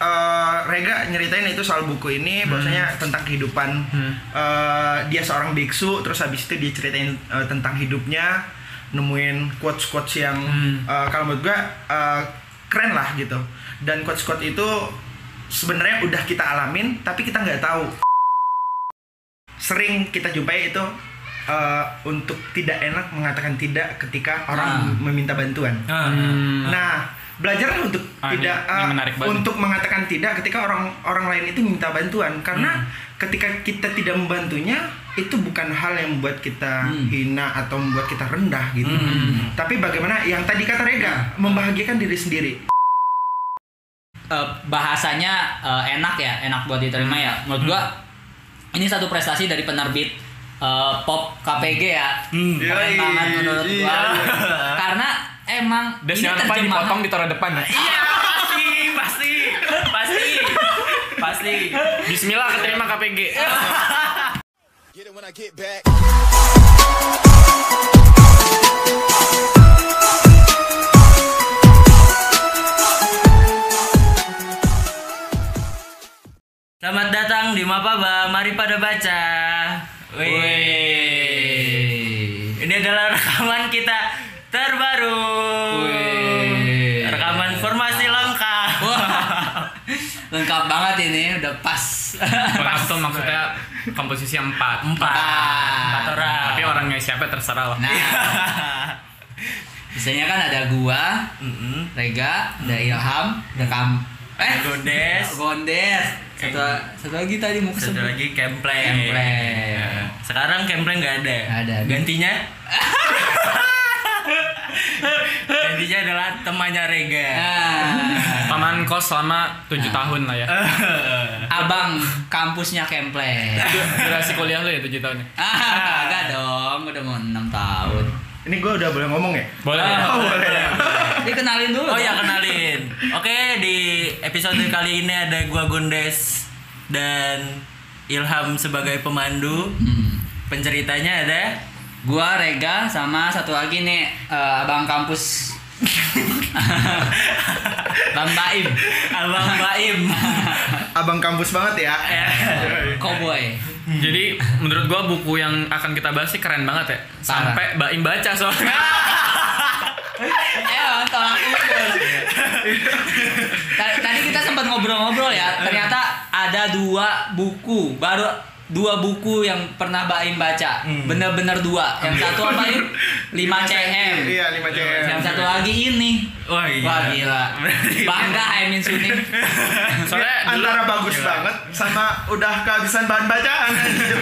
eh, Rega nyeritain itu soal buku ini bahwasanya tentang kehidupan eh, dia seorang biksu terus habis itu dia ceritain eh, tentang hidupnya nemuin quotes quotes yang eh, kalau menurut gua eh, keren lah gitu. Dan quotes quotes itu sebenarnya udah kita alamin tapi kita nggak tahu. Sering kita jumpai itu eh, untuk tidak enak mengatakan tidak ketika orang Ah. meminta bantuan. Ah. Nah, belajarlah untuk Ah, ini- tidak ini uh, menarik banget. untuk mengatakan tidak ketika orang orang lain itu minta bantuan karena ketika kita tidak membantunya itu bukan hal yang membuat kita hina atau membuat kita rendah gitu. Tapi bagaimana yang tadi kata Rega membahagiakan diri sendiri. Eh, bahasanya eh, enak ya, enak buat diterima ya. Menurut gua ini satu prestasi dari penerbit eh, pop KPG ya. Hmm. Banget menurut gua. iya. Karena emang lupa terjemahan. dipotong ditaruh depan ya. Iya pasti, pasti, pasti, pasti. Bismillah keterima KPG. Get it when I get back. Selamat datang di Mapaba, mari pada baca. Wih. Ini adalah rekaman kita terbaru. Wih. Rekaman formasi lengkap. Lengkap banget ini, udah pas. Lengkap tuh maksudnya komposisi empat. Empat. Empat orang. Tapi orangnya siapa terserah lah. Nah, biasanya kan ada gua, Mm-mm. Rega, ada Ilham, ada Kam, eh, Gondes. Gondes. Satu, satu lagi tadi mau Satu lagi Kempleng. Kempleng. Ya. Sekarang Kempleng nggak ada. Nggak ada. Gantinya? Gantinya adalah temannya Rega. Ah, Paman kos selama tujuh tahun lah ya. abang kampusnya Kempleng. Durasi kuliah lu ya tujuh tahun. Ah, kagak dong, udah mau 6 tahun. Ini gue udah boleh ngomong ya? Boleh. ya? Oh, boleh. Dikenalin dulu. Oh ya dong. kenalin. Oke di episode kali ini ada gua Gondes dan Ilham sebagai pemandu. Hmm. Penceritanya ada Gua Rega sama satu lagi nih eh, abang kampus Bang Baim. Abang Baim. Abang kampus banget ya. Cowboy. Jadi menurut gua buku yang akan kita bahas sih keren banget ya. Sampai Baim baca soalnya. Eh, tolak ukur. Tadi tadi kita sempat ngobrol-ngobrol ya. Ternyata ada dua buku baru dua buku yang pernah Baim baca. Bener-bener dua. Yang satu apa Im? 5 CM. Iya, 5 CM. Yang satu lagi ini. Wah iya. Wah gila. Bangga Aimin Suning. Soalnya dulu, Antara bagus banget sama udah kehabisan bahan bacaan.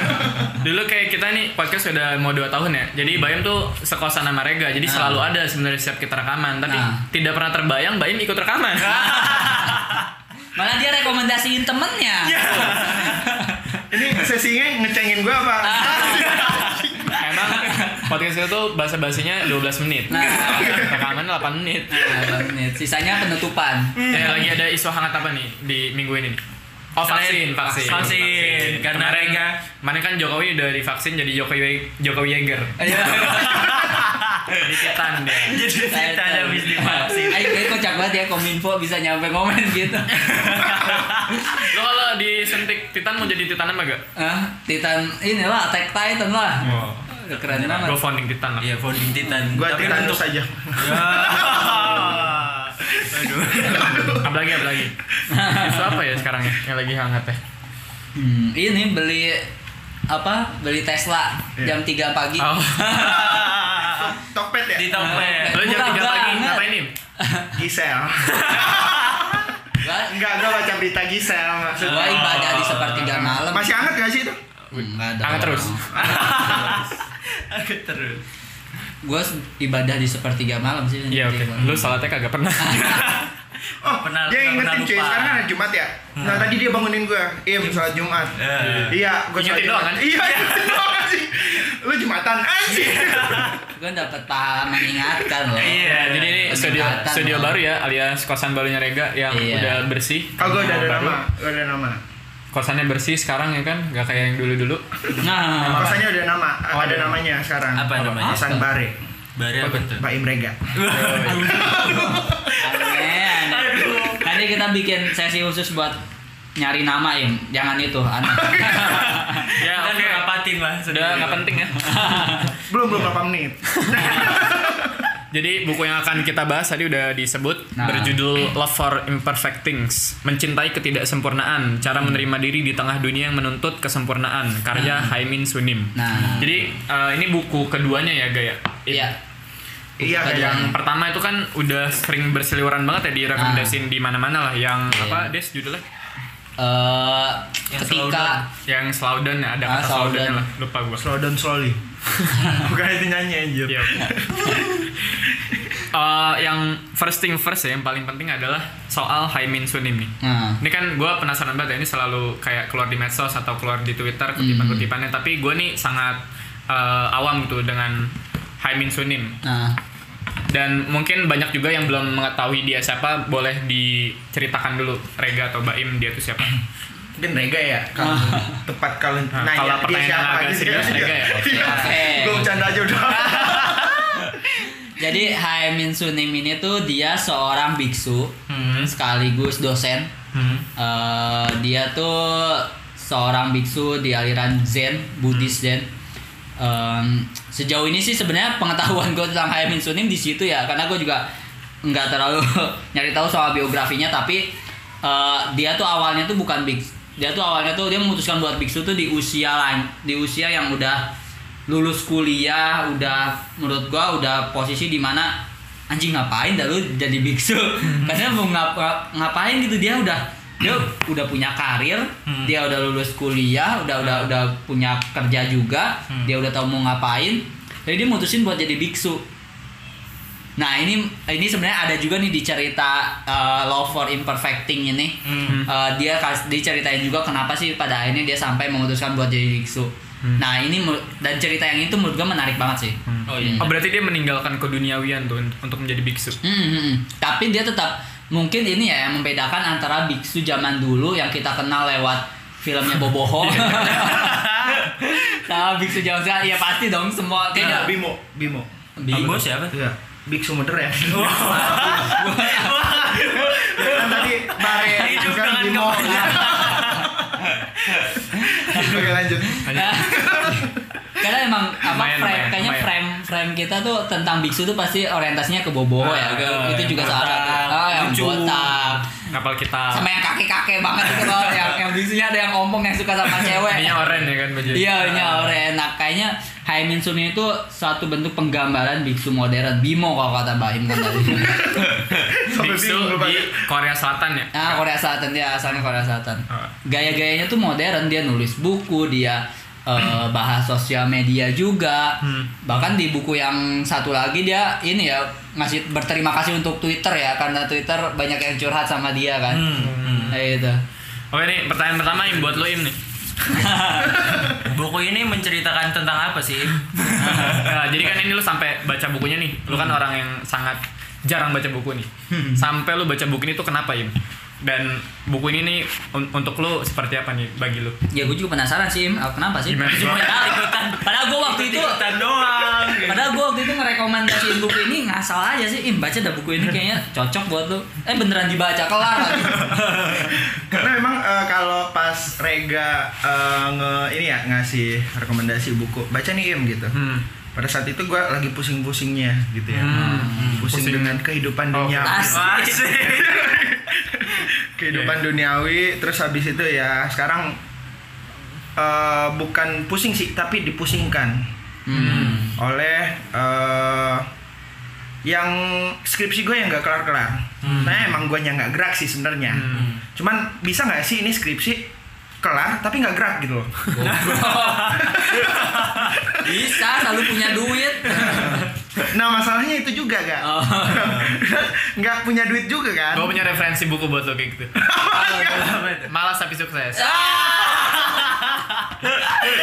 dulu kayak kita nih podcast udah mau dua tahun ya. Jadi Baim tuh sekosan sama Rega. Jadi selalu ada sebenarnya setiap kita rekaman. Tapi Nah. tidak pernah terbayang Baim ikut rekaman. Malah dia rekomendasiin temennya. Ini sesinya ngecengin gue apa? Emang podcast itu tuh bahasa basinya 12 menit. Nah. Rekaman 8 menit. Nah, menit. Sisanya penutupan. Eh, lagi ada isu hangat apa nih di minggu ini nih? Oh vaksin, vaksin, Vaksin. Karena Kemarin- Rega Kemarin kan Jokowi udah divaksin jadi Jokowi Jokowi Yeager. Iya. Jadi Titan dia. jadi kita ada habis divaksin. Ayo, ayo kocak banget ya Kominfo bisa nyampe komen gitu. Lo kalau disuntik Titan mau jadi Titan apa gak? Ah, Titan inilah Attack Titan lah. Udah keren banget. Gue founding Titan lah. Iya founding Titan. Gue Tapi Titanus bentuk- aja. Aduh. Apalagi apalagi. Isu apa ya sekarang ya yang lagi hangat ya? Hmm, ini beli apa? Beli Tesla jam 3 pagi. Oh. Tokped ya? Di topet. Lo jam Murah 3 pagi ngapain nih? Gisel. Enggak, gue baca berita Gisel maksud. gua ibadah di sepertiga malam. Masih hangat gak sih itu? Enggak dong. Hangat terus. Aku terus. Gua ibadah di sepertiga malam sih. Iya oke. Lu salatnya kagak pernah. Oh, Pernah- dia ingetin cuy, lupa. sekarang kan hari Jumat ya. Nah, tadi dia bangunin gue. Iya, sholat Jumat. Eh. Iya, gue sholat Ingetin doang Jumat. kan? Iya, doang sih. Lu Jumatan anjir. Gua dapat pahala mengingatkan loh. Iya, Jadi ini studio studio loh. baru ya alias kosan barunya Rega yang Iya. udah bersih. Oh, gue udah ada nama. Gue ada nama. Kosannya bersih sekarang ya kan, nggak kayak yang dulu-dulu. Nah, Kosannya udah nama, Oh, ada namanya sekarang. Apa namanya? Kosan Bare. Bari apa tuh? Pak Imrega. aneh, aneh. Nanti kita bikin sesi khusus buat nyari nama im, jangan itu anak. Ya Kan oke. ngerapatin lah. Sudah nggak penting ya. belum belum berapa menit Jadi buku yang akan kita bahas tadi udah disebut Nah. berjudul Love for Imperfect Things, mencintai ketidaksempurnaan, cara menerima diri di tengah dunia yang menuntut kesempurnaan, karya Haimin Sunim. Nah. Jadi eh, ini buku keduanya ya Gaya. Iya. iya kayak Yang pertama itu kan udah sering berseliweran banget ya direkomendasiin di mana-mana lah. Yang Iya. apa Des judulnya? Eh, Yang ketika Yang Slowdown ya, ada Ah, kata Slowdown. Slowdownnya lah, lupa gua. slow down slowly bukan itu nyanyi anjir Iya. Eh, yang first thing first ya, yang paling penting adalah soal Haimin Sunim nih. Nah. Ini kan gue penasaran banget ya, ini selalu kayak keluar di medsos atau keluar di Twitter kutipan-kutipannya, tapi gue nih sangat eh, awam gitu dengan Haimin Sunim. Nah, Dan mungkin banyak juga yang belum mengetahui dia siapa, boleh diceritakan dulu Rega atau Baim dia tuh siapa. mungkin Rega ya? Kalau tepat kalau Nah, nanya kalau dia pertanyaan siapa agak gitu serius, Rega ya? Gue bercanda aja udah. Jadi Haimin Sunim ini tuh dia seorang biksu sekaligus dosen. Eh, dia tuh seorang biksu di aliran Zen, Buddhis Zen. Em, sejauh ini sih sebenarnya pengetahuan gue tentang Haimin Sunim di situ ya, karena gue juga nggak terlalu nyari tahu soal biografinya, tapi eh, dia tuh awalnya tuh bukan biksu. Dia tuh awalnya tuh dia memutuskan buat biksu tuh di usia lain, di usia yang udah lulus kuliah, udah menurut gua udah posisi di mana anjing ngapain dah lu jadi biksu? Karena mau ngap ngapain gitu dia udah dia udah punya karir dia udah lulus kuliah udah udah udah punya kerja juga dia udah tahu mau ngapain jadi dia mutusin buat jadi biksu nah ini ini sebenarnya ada juga nih di cerita uh, Love for Imperfecting ini. Uh, dia kas diceritain juga kenapa sih pada akhirnya dia sampai memutuskan buat jadi biksu. Nah ini dan cerita yang itu menurut gue menarik banget sih. Oh iya. Oh berarti dia meninggalkan keduniawian tuh untuk menjadi biksu. Hmm, hmm, hmm. Tapi dia tetap mungkin ini ya yang membedakan antara biksu zaman dulu yang kita kenal lewat filmnya Boboho. Sama biksu zaman sekarang. Ya pasti dong semua. Kayaknya kayaknya Bimo Bimo. Bimo siapa? Iya Biksu modern kan tadi Bare Hidup kan dengan Bimo. Oke lanjut. Karena emang apa frame kayaknya frame frame kita tuh tentang biksu tuh pasti orientasinya ke Boboho ya Ah, itu juga salah oh yang botak Kapal kita. sama yang kakek-kakek banget itu loh yang yang biksunya ada yang ompong yang suka sama cewek Ininya oren ya kan baju. Iya, ini oren. Nah, kayaknya Haimin Sunim itu suatu bentuk penggambaran biksu modern. Bimo kalau kata Bahim kan tadi. Sampai Biksu di Korea Selatan ya. ah, Korea Selatan dia asalnya Korea Selatan. Ah. Gaya-gayanya tuh modern, dia nulis buku, dia eh, bahas sosial media juga. Bahkan di buku yang satu lagi dia ini ya ngasih berterima kasih untuk Twitter ya karena Twitter banyak yang curhat sama dia kan. Hmm. Nah, itu. Oke nih pertanyaan pertama Im buat lo Im nih. Buku ini menceritakan tentang apa sih? Nah, jadi kan ini lu sampai baca bukunya nih. Lu kan orang yang sangat jarang baca buku nih. Sampai lu baca buku ini tuh kenapa Im? Dan buku ini nih un- untuk lu seperti apa nih bagi lu? Ya gue juga penasaran sih, Im. Kenapa sih? Gimana? Cuma ikutan. Padahal gue waktu itu Ikutan doang. Padahal gue waktu itu ngerekomendasiin buku ini ngasal aja sih, Im baca dah buku ini kayaknya cocok buat lu. Eh beneran dibaca kelar lagi. Karena memang eh, kalau pas Rega eh, nge ini ya ngasih rekomendasi buku, baca nih Im gitu. Hmm. Pada saat itu gue lagi pusing-pusingnya gitu ya. Hmm. Pusing, Pusing. dengan kehidupan Oh, kehidupan duniawi terus habis itu ya sekarang eh, bukan pusing sih tapi dipusingkan Hmm. oleh eh, yang skripsi gue yang nggak kelar-kelar. Nah emang gue yang nggak gerak sih sebenarnya. Cuman bisa nggak sih ini skripsi kelar tapi nggak gerak gitu loh. Bisa, selalu punya duit. Nah masalahnya itu juga gak? Oh. nggak punya duit juga kan? Gue punya referensi buku buat lo kayak gitu. Malas tapi sukses.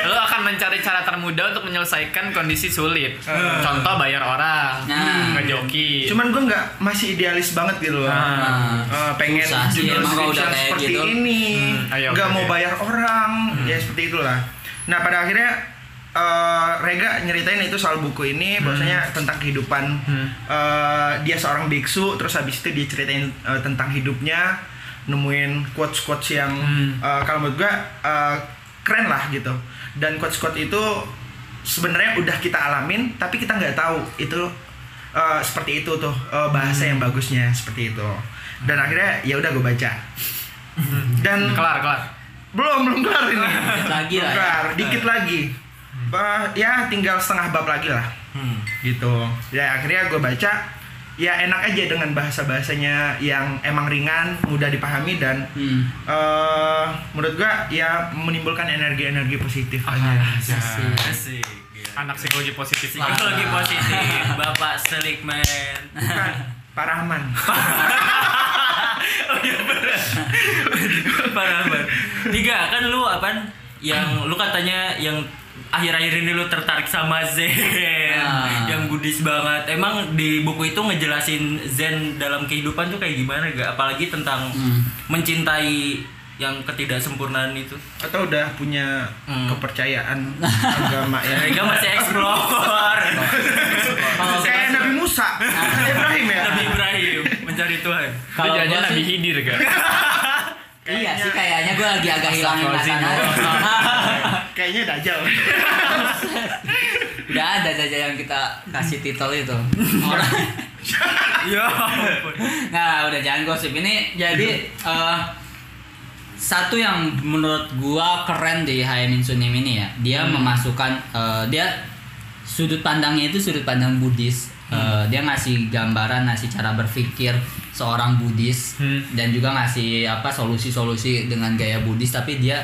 Lo akan mencari cara termudah untuk menyelesaikan kondisi sulit. Contoh bayar orang, Nah. ngejoki. Cuman gue nggak masih idealis banget gitu loh. Ah. Eh, pengen Susah sih, judul emang kalau skripsi udah yang kayak seperti gitu. ini Hmm, ayo, nggak oke, mau bayar orang ya seperti itulah nah pada akhirnya eh, Rega nyeritain itu soal buku ini bahwasanya tentang kehidupan eh, dia seorang biksu terus habis itu dia ceritain eh, tentang hidupnya nemuin quotes quotes yang eh, kalau menurut gua eh, keren lah gitu. Dan quotes quotes itu sebenarnya udah kita alamin tapi kita nggak tahu itu eh, seperti itu tuh eh, bahasa yang bagusnya seperti itu. Dan akhirnya ya udah gue baca. Dan kelar kelar. belum belum kelar ini. Lagi Belum lah ya. kelar dikit lagi. Bah, ya tinggal setengah bab lagi lah. Hmm. gitu. Ya akhirnya gue baca ya enak aja dengan bahasa bahasanya yang emang ringan mudah dipahami dan Hmm. eh menurut gue ya menimbulkan energi energi positif Ah, aja Asik. anak psikologi positif Psikologi positif, Bapak Selikman. bukan Pak Rahman oh iya bener. Parah banget. Tiga kan lu apaan? Yang lu katanya yang akhir-akhir ini lu tertarik sama Zen Ah. yang Buddhis banget. Emang di buku itu ngejelasin Zen dalam kehidupan tuh kayak gimana gak? Apalagi tentang Hmm. mencintai yang ketidaksempurnaan itu. atau udah punya Hmm. kepercayaan agama ya Mereka masih. Kalau kayak Nabi Musa Nabi Ibrahim ya Nabi Ibrahim mencari Tuhan. Kalau jangan gua Nabi Hidir gak? Iya sih kayaknya gue lagi agak hilang aja. Kayaknya Dajjal Udah ada saja yang kita kasih titel itu. Orang. Ya. Nah, udah jangan gosip. Ini jadi eh, satu yang menurut gua keren di Hayamin Sunim ini ya. Dia memasukkan eh, dia sudut pandangnya itu sudut pandang Buddhis. Eh, dia ngasih gambaran, ngasih cara berpikir seorang Buddhis Hmm. dan juga ngasih apa solusi-solusi dengan gaya Buddhis tapi dia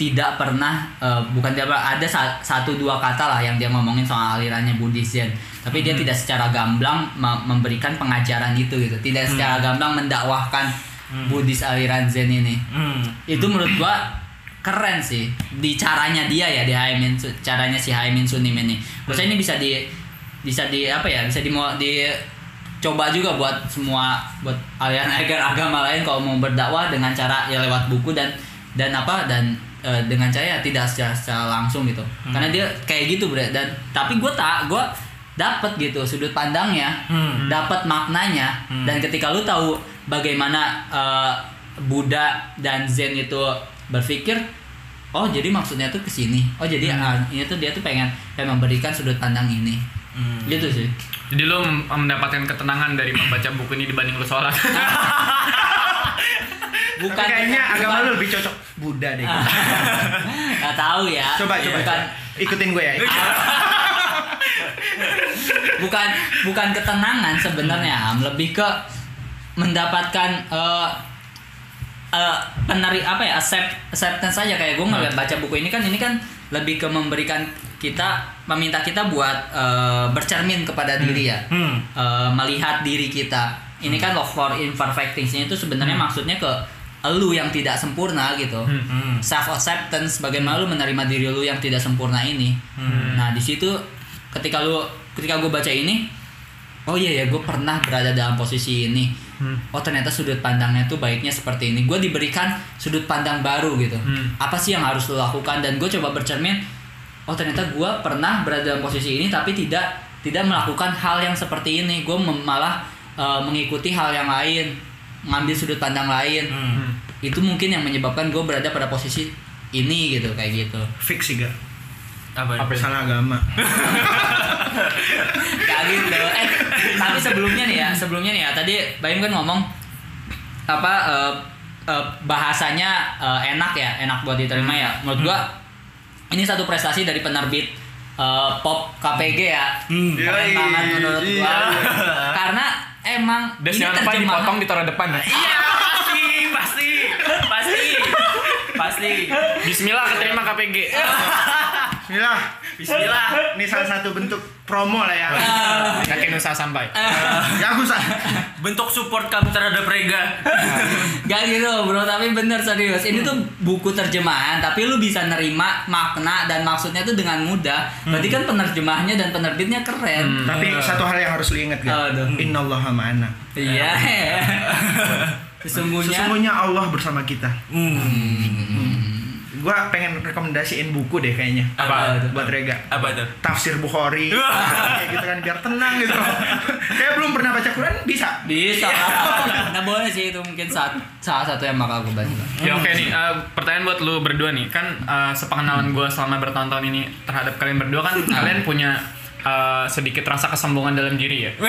tidak pernah eh, bukan dia ada sa- satu dua kata lah yang dia ngomongin soal alirannya Buddhis Zen tapi dia tidak secara gamblang me- memberikan pengajaran itu gitu. Tidak secara gamblang mendakwahkan Buddhis aliran Zen ini. Hmm. itu menurut gua keren sih di caranya dia ya di Haimin caranya si Haimin Sunim ini. Maksudnya ini bisa di bisa di apa ya bisa di di coba juga buat semua buat aliran agar agama lain kalau mau berdakwah dengan cara ya lewat buku dan dan apa dan eh, dengan cara ya tidak secara, secara langsung gitu. Karena dia kayak gitu bre. Dan tapi gue tak gue dapat gitu sudut pandangnya Hmm. dapat maknanya. Dan ketika lu tahu bagaimana eh, Buddha dan Zen itu berpikir oh jadi maksudnya tuh ke sini oh jadi ah, ini tuh dia tuh pengen pengen memberikan sudut pandang ini. Hmm. gitu sih. Jadi lu mendapatkan ketenangan dari membaca buku ini dibanding lu sholat. bukan Tapi kayaknya bukan- agama lu lebih cocok Buddha deh. Nggak tahu ya. Coba coba bukan ikutin gue ya. Bukan. Bukan ketenangan sebenarnya Am. lebih ke mendapatkan eh eh, peneri apa ya accept acceptance saja kayak gue ngeliat baca buku ini kan ini kan lebih ke memberikan kita meminta kita buat eh, bercermin kepada diri ya. Hmm. Eh, melihat diri kita. Ini kan love for imperfect things itu sebenarnya maksudnya ke lu yang tidak sempurna gitu Hmm. self acceptance bagaimana lu menerima diri lu yang tidak sempurna ini Hmm. nah di situ ketika lu ketika gue baca ini oh iya ya gue pernah berada dalam posisi ini Hmm. oh ternyata sudut pandangnya tuh baiknya seperti ini gue diberikan sudut pandang baru gitu Hmm. apa sih yang harus lo lakukan dan gue coba bercermin oh ternyata gue pernah berada dalam posisi ini tapi tidak tidak melakukan hal yang seperti ini gue malah eh, mengikuti hal yang lain ngambil sudut pandang lain Hmm. itu mungkin yang menyebabkan gue berada pada posisi ini gitu kayak gitu fix sih gak Apa? Apa? salah agama kayak gitu eh tapi sebelumnya nih ya sebelumnya nih ya tadi Baim kan ngomong apa eh, eh, bahasanya eh, enak ya enak buat diterima ya menurut gua ini satu prestasi dari penerbit eh, pop KPG ya Hmm. keren banget menurut gua Iya. karena emang Dan ini jangan lupa terjemahan dipotong ditaruh depan ya. Iya pasti pasti pasti pasti. Bismillah keterima KPG. Bismillah. Bismillah. ini salah satu bentuk promo lah ya. Yakin usaha sampai. ya aku sah Bentuk support kami terhadap Rega. Gak gitu bro, tapi bener serius. Ini tuh buku terjemahan Tapi lu bisa nerima makna dan maksudnya tuh dengan mudah. Berarti kan penerjemahnya dan penerbitnya keren. Tapi satu hal yang harus lu ingat gak? Aduh. Innallaha ma'ana. Iya. Sesungguhnya sesungguhnya Allah bersama kita. Hmm. Gua pengen rekomendasiin buku deh kayaknya Apa tuh? buat Rega Apa tuh? tafsir Bukhari kayak gitu kan biar tenang gitu kayak belum pernah baca Quran bisa Bisa. nah boleh sih itu mungkin saat salah satu yang bakal gue baca. Ya oke nih, eh, pertanyaan buat lu berdua nih. Kan eh, sepengenalan gue selama bertahun-tahun ini terhadap kalian berdua kan kalian punya eh, sedikit rasa kesombongan dalam diri ya. oh,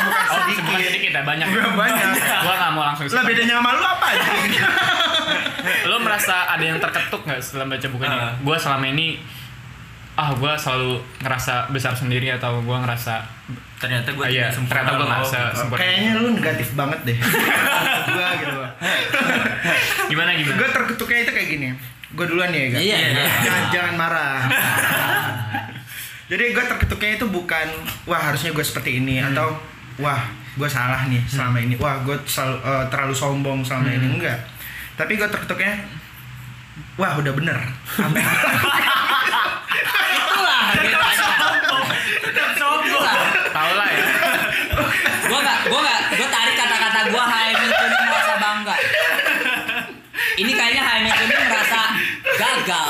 bukan Oh, sedikit bukan sedikit ya, banyak. Bukan banyak. Gua nggak mau langsung. lah bedanya sama lu apa aja Lo merasa ada yang terketuk nggak setelah baca buku ini? Ah. Gue selama ini ah gue selalu ngerasa besar sendiri atau gue ngerasa Ternyata gue ah, iya, ternyata gue nggak sesempurna. kayaknya lu negatif banget deh gua gitu Gimana gimana? gue terketuknya itu kayak gini gue duluan ya Ga? Iya, iya. jangan, jangan marah jadi gue terketuknya itu bukan wah harusnya gue seperti ini atau wah gue salah nih selama ini wah gue selalu, eh, terlalu sombong selama ini enggak tapi gue terketuknya wah udah bener Itulah bedanya. Itulah. Tau lah ya. Gua gak, gua gak, gua tarik kata-kata gua Haemi Kuning merasa bangga. Ini kayaknya Haemi Kuning merasa gagal.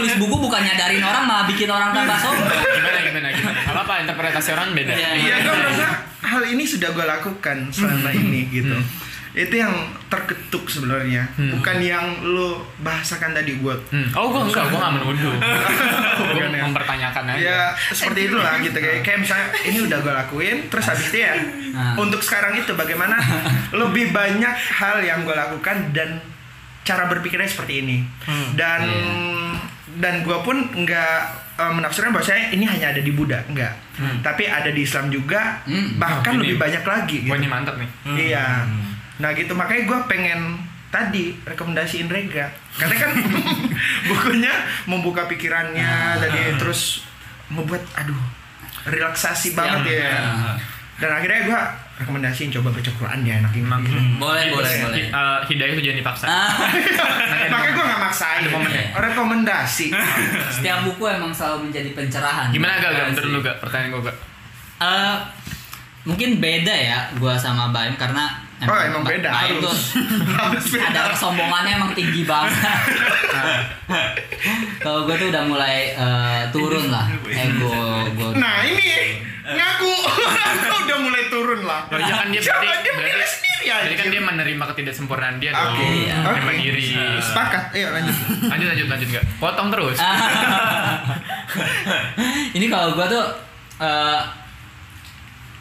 Nulis buku bukan nyadarin orang malah bikin orang tambah sombong. Gimana gimana gimana? Gak apa-apa interpretasi orang beda. Iya. Iya, gue merasa hal ini sudah gue lakukan selama ini gitu. Itu yang terketuk sebenarnya, bukan yang lu bahasakan tadi buat. Hmm. Oh gue enggak, gue gak menuduh. gue ya. mempertanyakan aja. Ya seperti itulah gitu kayak kayak misalnya ini udah gue lakuin, terus habis itu ya Nah. untuk sekarang itu bagaimana lebih banyak hal yang gue lakukan dan cara berpikirnya seperti ini dan dan gue pun nggak eh, menafsirkan bahwasanya ini hanya ada di Buddha, enggak. Tapi ada di Islam juga, Hmm. bahkan Oh, lebih banyak lagi. Gitu. Ini mantap nih. Iya. Nah gitu makanya gue pengen tadi rekomendasiin Rega karena kan bukunya membuka pikirannya tadi terus membuat aduh relaksasi banget ya. Dan akhirnya gue rekomendasiin coba baca Quran ya enak banget. Boleh, boleh, Hi- boleh. eh, hidayah itu jangan dipaksa. Ah, makanya gue gak maksain. Rekomendasi. setiap buku emang selalu menjadi pencerahan. Gimana gak? Gak? Menurut lu gak? Pertanyaan gue gak? Eh, mungkin beda ya gua sama Baim karena Oh emang beda Baim harus. tuh harus beda. ada kesombongannya emang tinggi banget. Kalau gue tuh udah mulai eh, turun lah ego gue. Nah ini ngaku Aku udah mulai turun lah. Oh iya kan dia Coba berarti, dia berarti, sendiri aja. berarti kan dia menerima ketidaksempurnaan dia Oke, dong. Iya. Menerima oke. diri. Sepakat. Ayo lanjut. Lanjut lanjut lanjut gak? Potong terus. ini kalau gue tuh eh,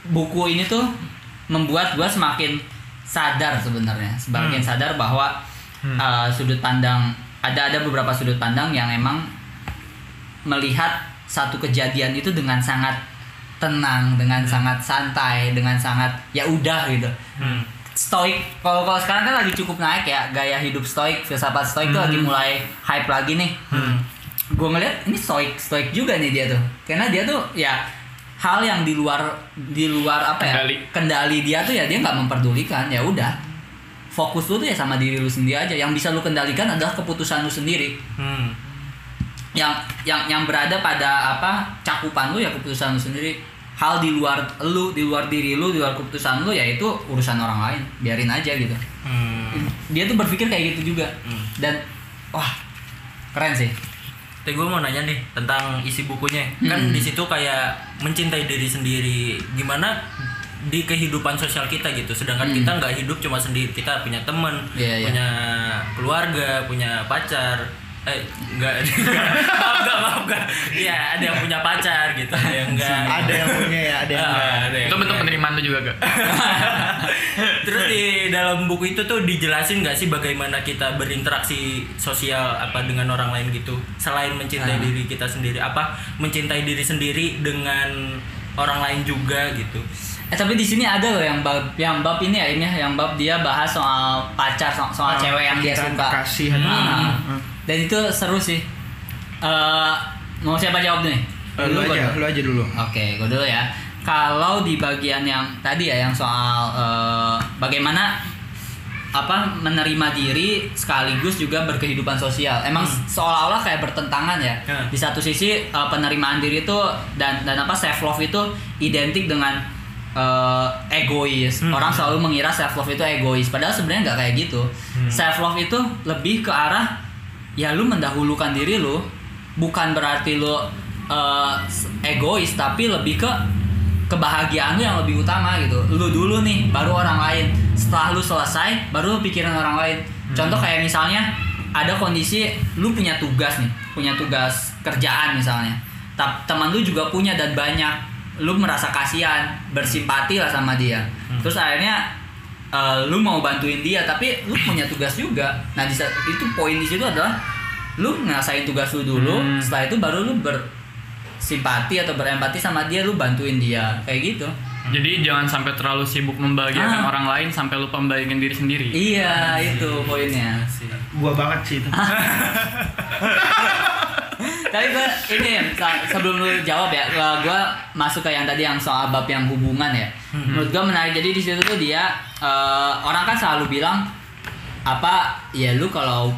buku ini tuh membuat gue semakin sadar sebenarnya, semakin sadar bahwa eh, sudut pandang ada ada beberapa sudut pandang yang emang melihat satu kejadian itu dengan sangat tenang, dengan sangat santai, dengan sangat ya udah gitu. Hmm. Stoik, kalau kalau sekarang kan lagi cukup naik ya gaya hidup stoik, filsafat stoik tuh lagi mulai hype lagi nih. Gue ngeliat ini stoik, stoik juga nih dia tuh, karena dia tuh ya hal yang di luar di luar apa ya Kendali. kendali dia tuh ya dia nggak memperdulikan ya udah fokus lu tuh ya sama diri lu sendiri aja yang bisa lu kendalikan adalah keputusan lu sendiri Hmm. Yang yang yang berada pada apa cakupan lu ya keputusan lu sendiri hal di luar lu di luar diri lu di luar keputusan lu ya itu urusan orang lain biarin aja gitu Hmm. dia tuh berpikir kayak gitu juga Hmm. dan wah keren sih Tapi gue mau nanya nih tentang isi bukunya. Kan Hmm. di situ kayak mencintai diri sendiri. Gimana di kehidupan sosial kita gitu. Sedangkan Hmm. kita nggak hidup cuma sendiri. Kita punya temen, Iya, iya. punya keluarga, punya pacar. Eh, enggak, maaf enggak, maaf enggak. Iya, ada yang punya pacar gitu, ada yang enggak. Ada yang punya ya, ada yang Ah, enggak. ada yang Itu bentuk enggak. penerimaan lu juga gak? Terus di dalam buku itu tuh dijelasin nggak sih bagaimana kita berinteraksi sosial apa dengan orang lain gitu selain mencintai Ah. diri kita sendiri apa mencintai diri sendiri dengan orang lain juga gitu. eh tapi di sini ada loh yang bab yang bab ini ya ini ya, yang bab dia bahas soal pacar soal, soal Oh, cewek yang dia suka kekasih. Ah, Hmm. Dan itu seru sih Eh, mau siapa jawab nih Eh, Lu gua aja, dulu. lu aja dulu. Oke, gue dulu ya. Kalau di bagian yang tadi ya, yang soal eh, bagaimana apa menerima diri sekaligus juga berkehidupan sosial. Emang seolah-olah kayak bertentangan ya. Hmm. Di satu sisi eh, penerimaan diri itu dan dan apa self love itu identik dengan eh, egois. Orang selalu mengira self love itu egois, padahal sebenarnya nggak kayak gitu. Self love itu lebih ke arah ya lu mendahulukan diri lu, bukan berarti lu eh, egois, tapi lebih ke kebahagiaan lu yang lebih utama gitu. Lu dulu nih, baru orang lain. Setelah lu selesai, baru lu pikirin orang lain. Contoh kayak misalnya ada kondisi lu punya tugas nih, punya tugas kerjaan misalnya. Teman lu juga punya dan banyak. Lu merasa kasihan, bersimpati lah sama dia. Terus akhirnya eh, lu mau bantuin dia, tapi lu punya tugas juga. Nah, di saat itu poin di situ adalah lu ngerasain tugas lu dulu, Hmm. setelah itu baru lu bersimpati atau berempati sama dia, lu bantuin dia. Kayak gitu. Jadi jangan sampai terlalu sibuk membahagiakan Ah. orang lain sampai lupa membahagiakan diri sendiri. Iya, itu poinnya. Gua banget sih itu. Tapi gue ini se- sebelum lu jawab ya, gue masuk ke yang tadi yang soal bab yang hubungan ya. Menurut gue menarik. Jadi di situ tuh dia eh, orang kan selalu bilang apa ya lu kalau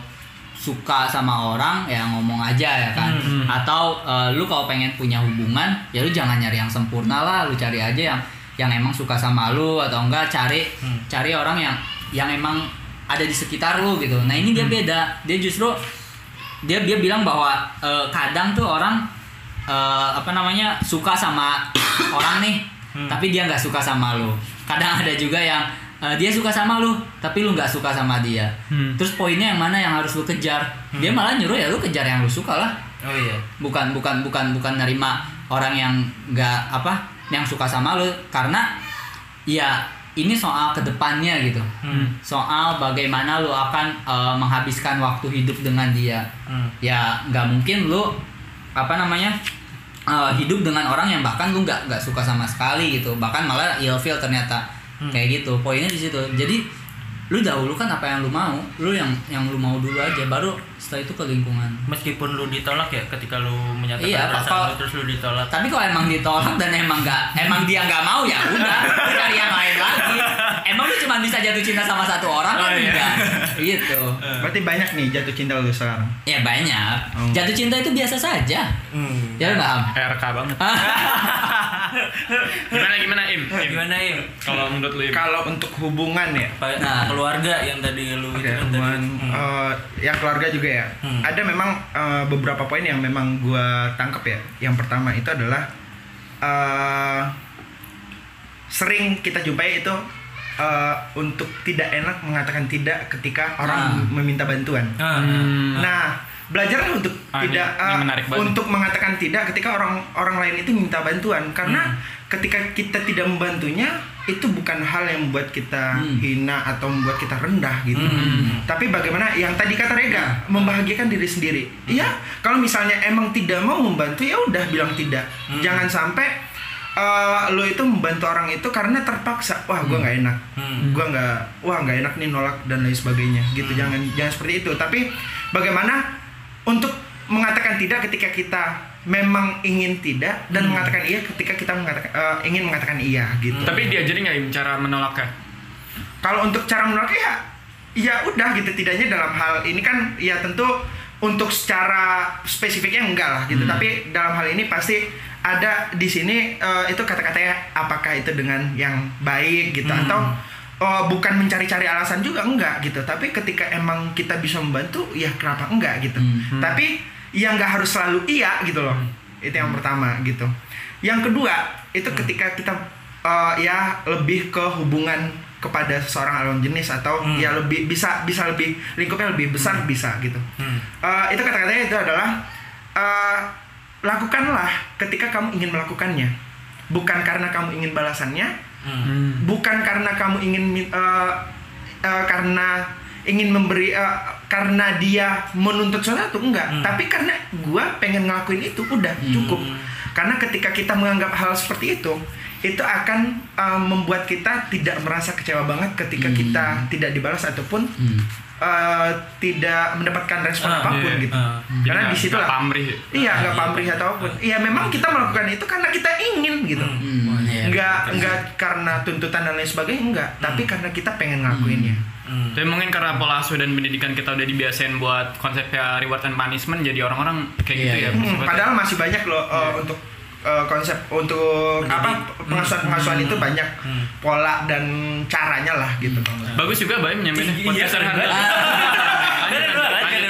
suka sama orang ya ngomong aja ya kan. Atau eh, lu kalau pengen punya hubungan ya lu jangan nyari yang sempurna lah, lu cari aja yang yang emang suka sama lu atau enggak cari cari orang yang yang emang ada di sekitar lu gitu. Nah ini dia beda, dia justru dia dia bilang bahwa eh, kadang tuh orang eh, apa namanya suka sama orang nih tapi dia nggak suka sama lu. Kadang ada juga yang eh, dia suka sama lu tapi lu nggak suka sama dia. Hmm. terus poinnya yang mana yang harus lu kejar? Dia malah nyuruh ya lu kejar yang lu suka lah. Oh iya. bukan bukan bukan bukan nerima orang yang nggak apa yang suka sama lu. Karena ya ini soal ke depannya gitu. Hmm. soal bagaimana lu akan eh, menghabiskan waktu hidup dengan dia. Hmm. ya nggak mungkin lu apa namanya eh, hidup dengan orang yang bahkan lu nggak nggak suka sama sekali gitu. Bahkan malah ilfeel ternyata. Kayak gitu. Poinnya di situ. Jadi lu dahulukan apa yang lu mau lu yang yang lu mau dulu aja baru setelah itu ke lingkungan Meskipun lu ditolak ya ketika lu menyatakan Iya, perasaan kalau- lu terus lu ditolak. tapi kalau emang ditolak dan emang nggak emang dia nggak mau ya udah cari yang lain lagi emang lu cuma bisa jatuh cinta sama satu orang kan Oh, iya. enggak gitu Berarti banyak nih jatuh cinta lu sekarang. ya banyak Oh. jatuh cinta itu biasa saja Hmm. ya nggak Am? RK banget. Gimana gimana Im? Im? Gimana ya? Kalau menurut lu Im? Kalau untuk hubungan ya, Pa- Nah. keluarga yang tadi lu Oke, itu kan tadi. Hmm. eh, yang keluarga juga ya. Hmm. Ada memang eh, beberapa poin yang memang gua tangkap ya. Yang pertama itu adalah eh, sering kita jumpai itu eh, untuk tidak enak mengatakan tidak ketika orang Ah. meminta bantuan. Ah, Hmm. Nah, belajarlah untuk Ah, ini- tidak ini menarik banget. untuk mengatakan tidak ketika orang orang lain itu minta bantuan karena Hmm. ketika kita tidak membantunya itu bukan hal yang membuat kita Hmm. hina atau membuat kita rendah gitu. Hmm. Tapi bagaimana yang tadi kata Rega membahagiakan diri sendiri. Iya, kalau misalnya emang tidak mau membantu ya udah bilang tidak. Hmm. Jangan sampai eh, lo itu membantu orang itu karena terpaksa. Wah, gua nggak enak. Hmm. Gua nggak, wah nggak enak nih nolak dan lain sebagainya. Gitu. Jangan jangan seperti itu. Tapi bagaimana untuk mengatakan tidak ketika kita memang ingin tidak dan mengatakan iya ketika kita mengatakan eh, ingin mengatakan iya gitu. Tapi diajarin nggak cara menolaknya? Kalau untuk cara menolaknya ya ya udah gitu tidaknya dalam hal ini kan ya tentu untuk secara spesifiknya enggak lah gitu. Tapi dalam hal ini pasti ada di sini eh, itu kata-katanya apakah itu dengan yang baik gitu. Atau oh, bukan mencari-cari alasan juga enggak gitu. Tapi ketika emang kita bisa membantu ya kenapa enggak gitu. Hmm. tapi ya nggak harus selalu iya gitu loh. Itu yang pertama gitu. Yang kedua itu ketika kita eh, ya lebih ke hubungan kepada seorang lawan jenis atau Hmm. ya lebih bisa bisa lebih lingkupnya lebih besar bisa gitu. Hmm. Eh, itu kata-katanya itu adalah eh, lakukanlah ketika kamu ingin melakukannya. Bukan karena kamu ingin balasannya Hmm. bukan karena kamu ingin eh, eh, karena ingin memberi eh, karena dia menuntut sesuatu enggak Hmm. tapi karena gua pengen ngelakuin itu udah cukup karena ketika kita menganggap hal seperti itu itu akan eh, membuat kita tidak merasa kecewa banget ketika Hmm. kita tidak dibalas ataupun Hmm. Eh, tidak mendapatkan respon Ah, apa pun iya. gitu Ah. karena di situ lah pamrih. iya nggak iya. pamrih ataupun iya memang kita melakukan itu karena kita ingin gitu Hmm. Hmm, iya. nggak nggak karena tuntutan dan lain sebagainya enggak tapi karena kita pengen ngelakuinnya Hmm. Tapi mungkin karena pola asuh dan pendidikan kita udah dibiasain buat konsepnya reward and punishment jadi orang-orang kayak gitu Iya, ya. iya. Hmm, padahal masih banyak loh uh, untuk eh, konsep untuk apa pengasuhan pengasuhan itu banyak Hmm. pola dan caranya lah gitu menurut Bagus juga Baim nyamain Iya, podcast kontrak.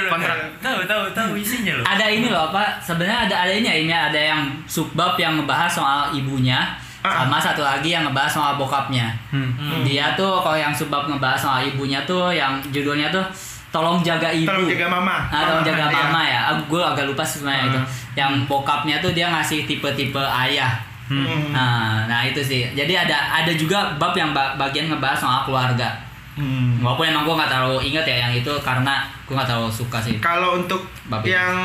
banget. Tahu tahu tahu isinya loh. ada ini loh apa sebenarnya ada ada ini ya ini ada yang subbab yang ngebahas soal ibunya Ah. sama satu lagi yang ngebahas soal bokapnya Hmm. Hmm. dia tuh kalau yang subbab ngebahas soal ibunya tuh yang judulnya tuh tolong jaga ibu Tolong jaga mama. Nah, tolong jaga Iya. mama ya. gue agak lupa sih sebenarnya itu. Hmm. Yang bokapnya tuh dia ngasih tipe-tipe ayah. Hmm. Nah, nah itu sih. Jadi ada ada juga bab yang ba- bagian ngebahas soal keluarga. Hmm. Walaupun emang gue nggak terlalu inget ya yang itu karena gue nggak terlalu suka sih. Kalau untuk Bab itu. yang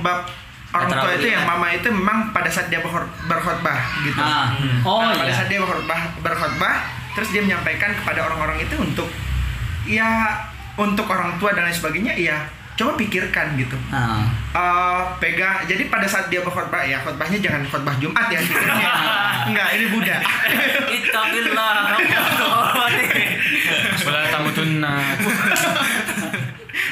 bab orang tua itu yang ingat. mama itu memang pada saat dia berkhot- berkhotbah gitu. Nah, oh Nah, pada iya. saat dia berkhotbah, berkhotbah, terus dia menyampaikan kepada orang-orang itu untuk ya untuk orang tua dan lain sebagainya, ya coba pikirkan gitu. Nah, Eh, pegang jadi pada saat dia berkhotbah ya khotbahnya jangan khotbah Jumat ya pikirnya. enggak ini Buddha Ittaqillah. Wala tamutunna.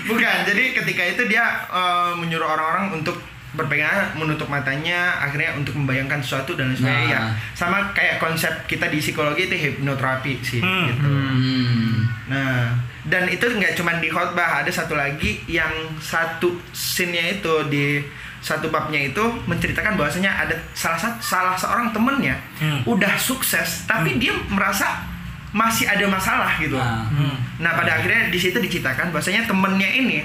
bukan jadi ketika itu dia eh, menyuruh orang-orang untuk berpegangan menutup matanya akhirnya untuk membayangkan sesuatu dan lain sebagainya Nah. ya sama kayak konsep kita di psikologi itu hipnoterapi sih Hmm. gitu hmm. Nah, dan itu nggak cuma di khotbah, ada satu lagi yang satu scene-nya itu di satu babnya itu menceritakan bahwasanya ada salah satu salah seorang temennya Hmm. udah sukses, tapi dia merasa masih ada masalah gitu. Nah. Hmm. Nah, pada akhirnya di situ diceritakan bahwasanya temennya ini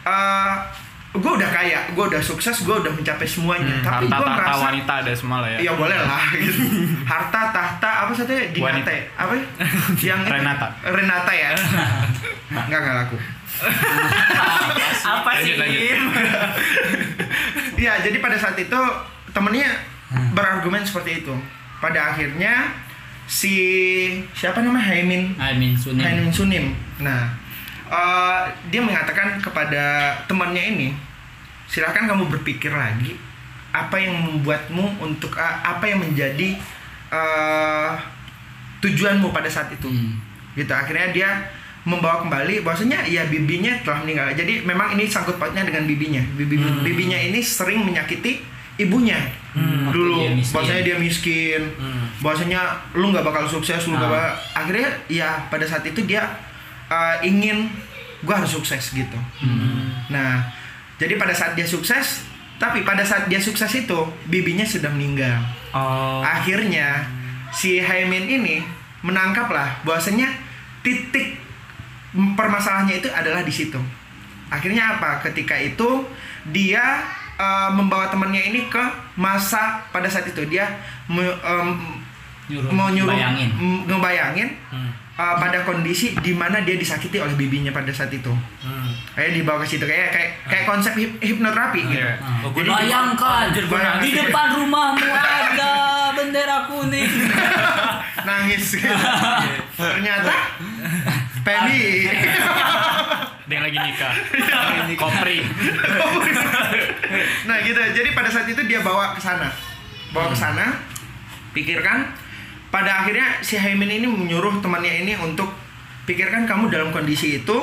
eh gue udah kaya, gue udah sukses, gue udah mencapai semuanya, tapi Harta gue tahta merasa wanita ada semua lah ya. Iya boleh lah gitu. Harta, tahta, apa satunya? Wanita. Dinate. Apa? Yang itu? Renata. Renata ya. Enggak enggak laku. Apa sih? Iya, jadi pada saat itu temennya berargumen seperti itu. Pada akhirnya si siapa namanya Haimin mean Sunim. Haimin Sunim. Nah, eh, dia mengatakan kepada temannya ini, silahkan kamu berpikir lagi apa yang membuatmu untuk eh, apa yang menjadi eh, tujuanmu pada saat itu. Hmm. Gitu. Akhirnya dia membawa kembali bahwasanya ya bibinya telah meninggal. Jadi memang ini sangkut pautnya dengan bibinya. Bibi Hmm. bibinya ini sering menyakiti ibunya. Hmm. Dulu dia miskin. bahwasanya dia miskin. Hmm. Bahwasanya lu nggak bakal sukses, lu nggak Ah. bakal akhirnya ya pada saat itu dia uh, ingin gua harus sukses gitu. Hmm. Nah, jadi pada saat dia sukses, tapi pada saat dia sukses itu bibinya sudah meninggal. Oh. Akhirnya si Haimin ini menangkaplah bahwasanya titik permasalahannya itu adalah di situ. Akhirnya apa? Ketika itu dia uh, membawa temannya ini ke masa pada saat itu dia me- um, Nyuruh, mau nyuruh bayangin. ngebayangin Hmm. Uh, pada kondisi di mana dia disakiti oleh bibinya pada saat itu. Hmm. Kayak dibawa ke situ kayak kayak kayak konsep hip- hipnoterapi gitu. Iya. Nah, Oh, gua Jadi- bayangkan di depan rumahmu ada bendera kuning. Nangis. gitu. Ternyata Penny. Ada yang lagi nikah. Kopri. nah gitu jadi pada saat itu dia bawa ke sana bawa ke sana pikirkan pada akhirnya si Haimin ini menyuruh temannya ini untuk pikirkan kamu dalam kondisi itu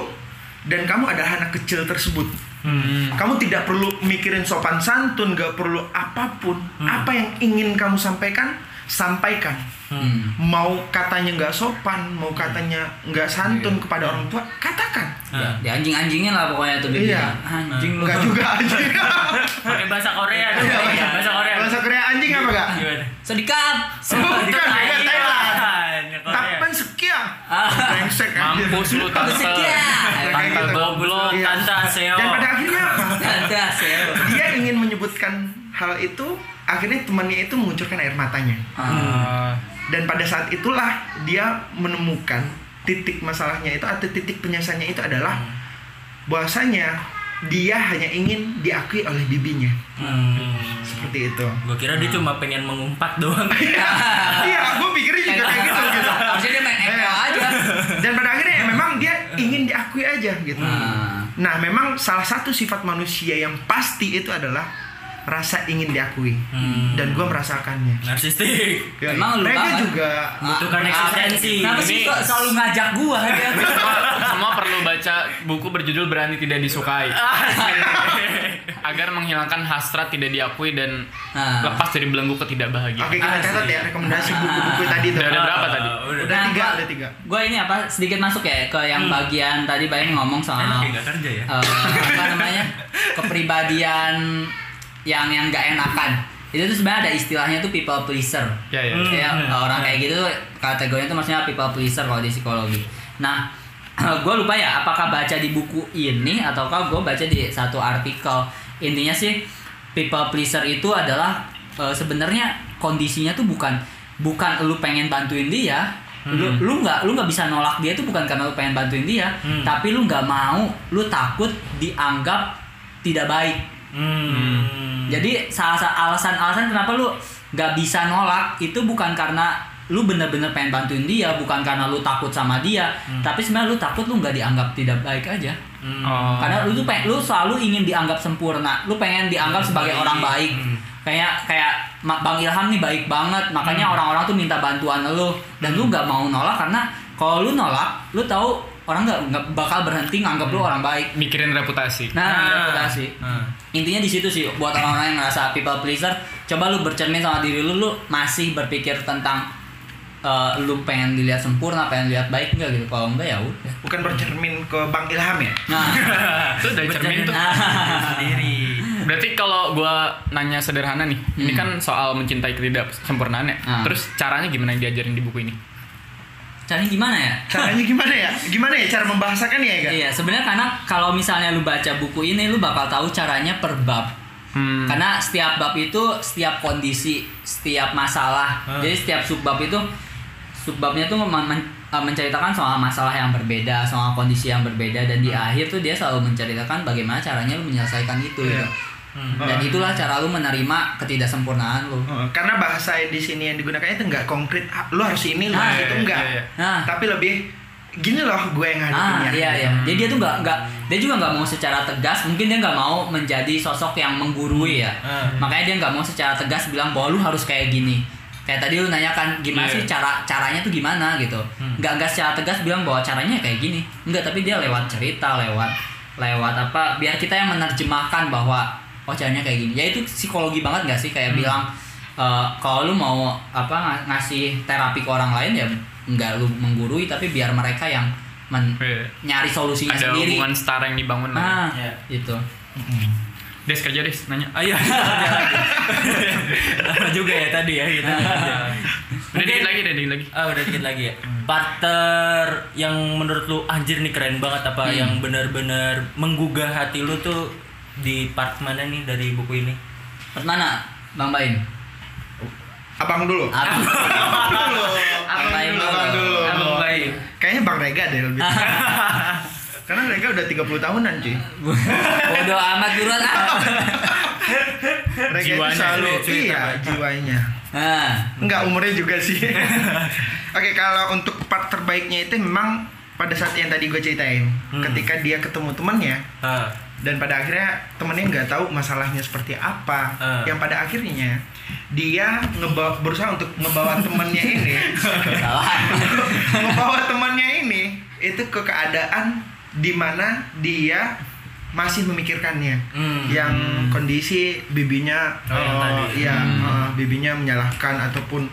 dan kamu adalah anak kecil tersebut. Hmm. kamu tidak perlu mikirin sopan santun gak perlu apa pun. Apa yang ingin kamu sampaikan sampaikan. Hmm. mau katanya nggak sopan mau katanya nggak santun kepada orang tua katakan Ya, di anjing-anjingin lah pokoknya tuh bibinya. Iya. Anjing lu. nggak juga anjing Pakai bahasa Korea dong. Iya, Iya, bahasa Korea. bahasa Korea anjing apa gak Gimana? Sedikat. Bukan, beda Thailand. Sekian? Ah. Brengsek aja. Mampus lu tante. Sekian. Kayak Tante gitu. Goblok, Iya. tante Aseo. Dan pada akhirnya apa? Ada sel. Dia ingin menyebutkan hal itu, akhirnya temannya itu mengucurkan air matanya. Ah. Dan pada saat itulah dia menemukan titik masalahnya itu atau titik penyelesaiannya itu adalah bahwasanya dia hanya ingin diakui oleh bibinya. Hmm. Seperti itu. Gua kira dia cuma pengen mengumpat doang. iya, gue pikirnya juga kayak gitu gitu. Harusnya dia main echo aja. Dan pada akhirnya ya memang dia ingin diakui aja gitu. Nah, Nah, memang salah satu sifat manusia yang pasti itu adalah rasa ingin diakui. Hmm. Dan gue merasakannya. Narsistik. Emang lu mereka banget. juga Butuhkan Ah, eksistensi. Kenapa sih kok selalu ngajak gua dia? semua, semua perlu baca buku berjudul Berani Tidak Disukai. Agar menghilangkan hasrat tidak diakui dan Nah. lepas dari belenggu ketidakbahagiaan. Oke kita catat ya rekomendasi buku-buku tadi tuh. Udah ada berapa tadi? Ah, udah. Udah tiga, udah tiga. Gue ini apa sedikit masuk ya ke yang bagian tadi Bayang ngomong Enak soal ya nggak kerja ya? eh, apa namanya kepribadian yang yang gak enakan. Itu tuh sebenarnya ada istilahnya tuh people pleaser. Ya ya. Hmm. ya orang hmm. kayak gitu tuh kategorinya tuh maksudnya people pleaser kalau di psikologi nah gue lupa ya apakah baca di buku ini ataukah gue baca di satu artikel intinya sih people pleaser itu adalah eh, sebenarnya kondisinya tuh bukan bukan lu pengen bantuin dia lu Hmm. lu nggak lu nggak bisa nolak dia tuh bukan karena lu pengen bantuin dia Hmm. tapi lu nggak mau lu takut dianggap tidak baik Hmm. jadi salah satu alasan-alasan kenapa lu nggak bisa nolak itu bukan karena lu bener-bener pengen bantuin dia, bukan karena lu takut sama dia, tapi sebenarnya lu takut lu nggak dianggap tidak baik aja. Hmm. Oh. Karena lu tuh pengen, lu selalu ingin dianggap sempurna, lu pengen dianggap sebagai baik. orang baik. Hmm. Kayak kayak Bang Ilham nih baik banget, makanya orang-orang tuh minta bantuan lu dan lu nggak mau nolak karena kalau lu nolak, lu tahu orang nggak nggak bakal berhenti nganggap lu orang baik. Mikirin reputasi. Nah, reputasi Ah. Intinya di situ sih buat orang-orang yang ngerasa people pleaser coba lu bercermin sama diri lu lu masih berpikir tentang eh, lu pengen dilihat sempurna pengen dilihat baik enggak gitu kalau enggak ya udah Bukan bercermin ke Bang Ilham ya? nah Itu dari cermin tuh. sendiri. Berarti kalau gua nanya sederhana nih, ini Hmm. kan soal mencintai ketidaksempurnaan ya. Ah. Terus caranya gimana yang diajarin di buku ini? Caranya gimana ya Caranya gimana ya? Gimana ya cara membahasakan ya, Ga? iya sebenarnya karena kalau misalnya lu baca buku ini lu bakal tahu caranya per bab Hmm. Karena setiap bab itu setiap kondisi, setiap masalah. Hmm. Jadi setiap subbab itu subbabnya tuh men- men- uh, menceritakan soal masalah yang berbeda, soal kondisi yang berbeda dan di akhir tuh dia selalu menceritakan bagaimana caranya lu menyelesaikan itu Iya. gitu. Hmm. Dan itulah cara lu menerima ketidaksempurnaan lu. Oh, karena bahasa di sini yang digunakan itu nggak konkret. Ah, Lu harus ini, lu Ah, harus iya, itu iya, enggak. iya, iya. Nah. Tapi lebih gini loh gue yang Ah ngadepinnya. iya iya. Jadi dia tuh nggak nggak dia juga nggak mau secara tegas. Mungkin dia nggak mau menjadi sosok yang menggurui ya. Hmm. Makanya dia nggak mau secara tegas bilang bahwa lu harus kayak gini. Kayak tadi lu nanyakan gimana Iya. sih cara caranya tuh gimana gitu. Hmm. Nggak nggak secara tegas bilang bahwa caranya kayak gini. Enggak tapi dia lewat cerita lewat lewat apa biar kita yang menerjemahkan bahwa oh caranya kayak gini. Ya itu psikologi banget nggak sih kayak bilang eh, kalau lu mau apa ng- ngasih terapi ke orang lain ya nggak lu menggurui tapi biar mereka yang men- Iya. nyari solusinya Ada sendiri. hubungan setara yang dibangun lah. ya. Nah, Iya. itu. Des kerja Des nanya. Ayo. Lama juga ya tadi ya kita. Udah dikit lagi, udah dikit lagi. Ah udah dikit lagi ya. Partner yang menurut lu anjir nih keren banget apa Hmm. yang benar-benar menggugah hati lu tuh di part mana nih dari buku ini? Part mana? Bang Baim. Abang dulu. Apa? dulu. Abang dulu. Abang dulu. Abang Baim. Kayaknya Bang Rega deh lebih. Karena Rega udah 30 tahunan cuy. Bodoh amat buruan ah. Rega itu Jiwanya, selalu cerita. iya jiwanya. Nah, Enggak umurnya juga sih. Oke kalau untuk part terbaiknya itu memang pada saat yang tadi gue ceritain, Hmm. ketika dia ketemu temannya Ah. Dan pada akhirnya temennya nggak tahu masalahnya seperti apa, Ah. yang pada akhirnya dia ngebawa berusaha untuk ngebawa temannya ini, ngebawa temannya ini itu ke keadaan di mana dia masih memikirkannya Hmm. yang kondisi bibinya Oh, yang eh, tadi. ya Hmm. eh, bibinya menyalahkan ataupun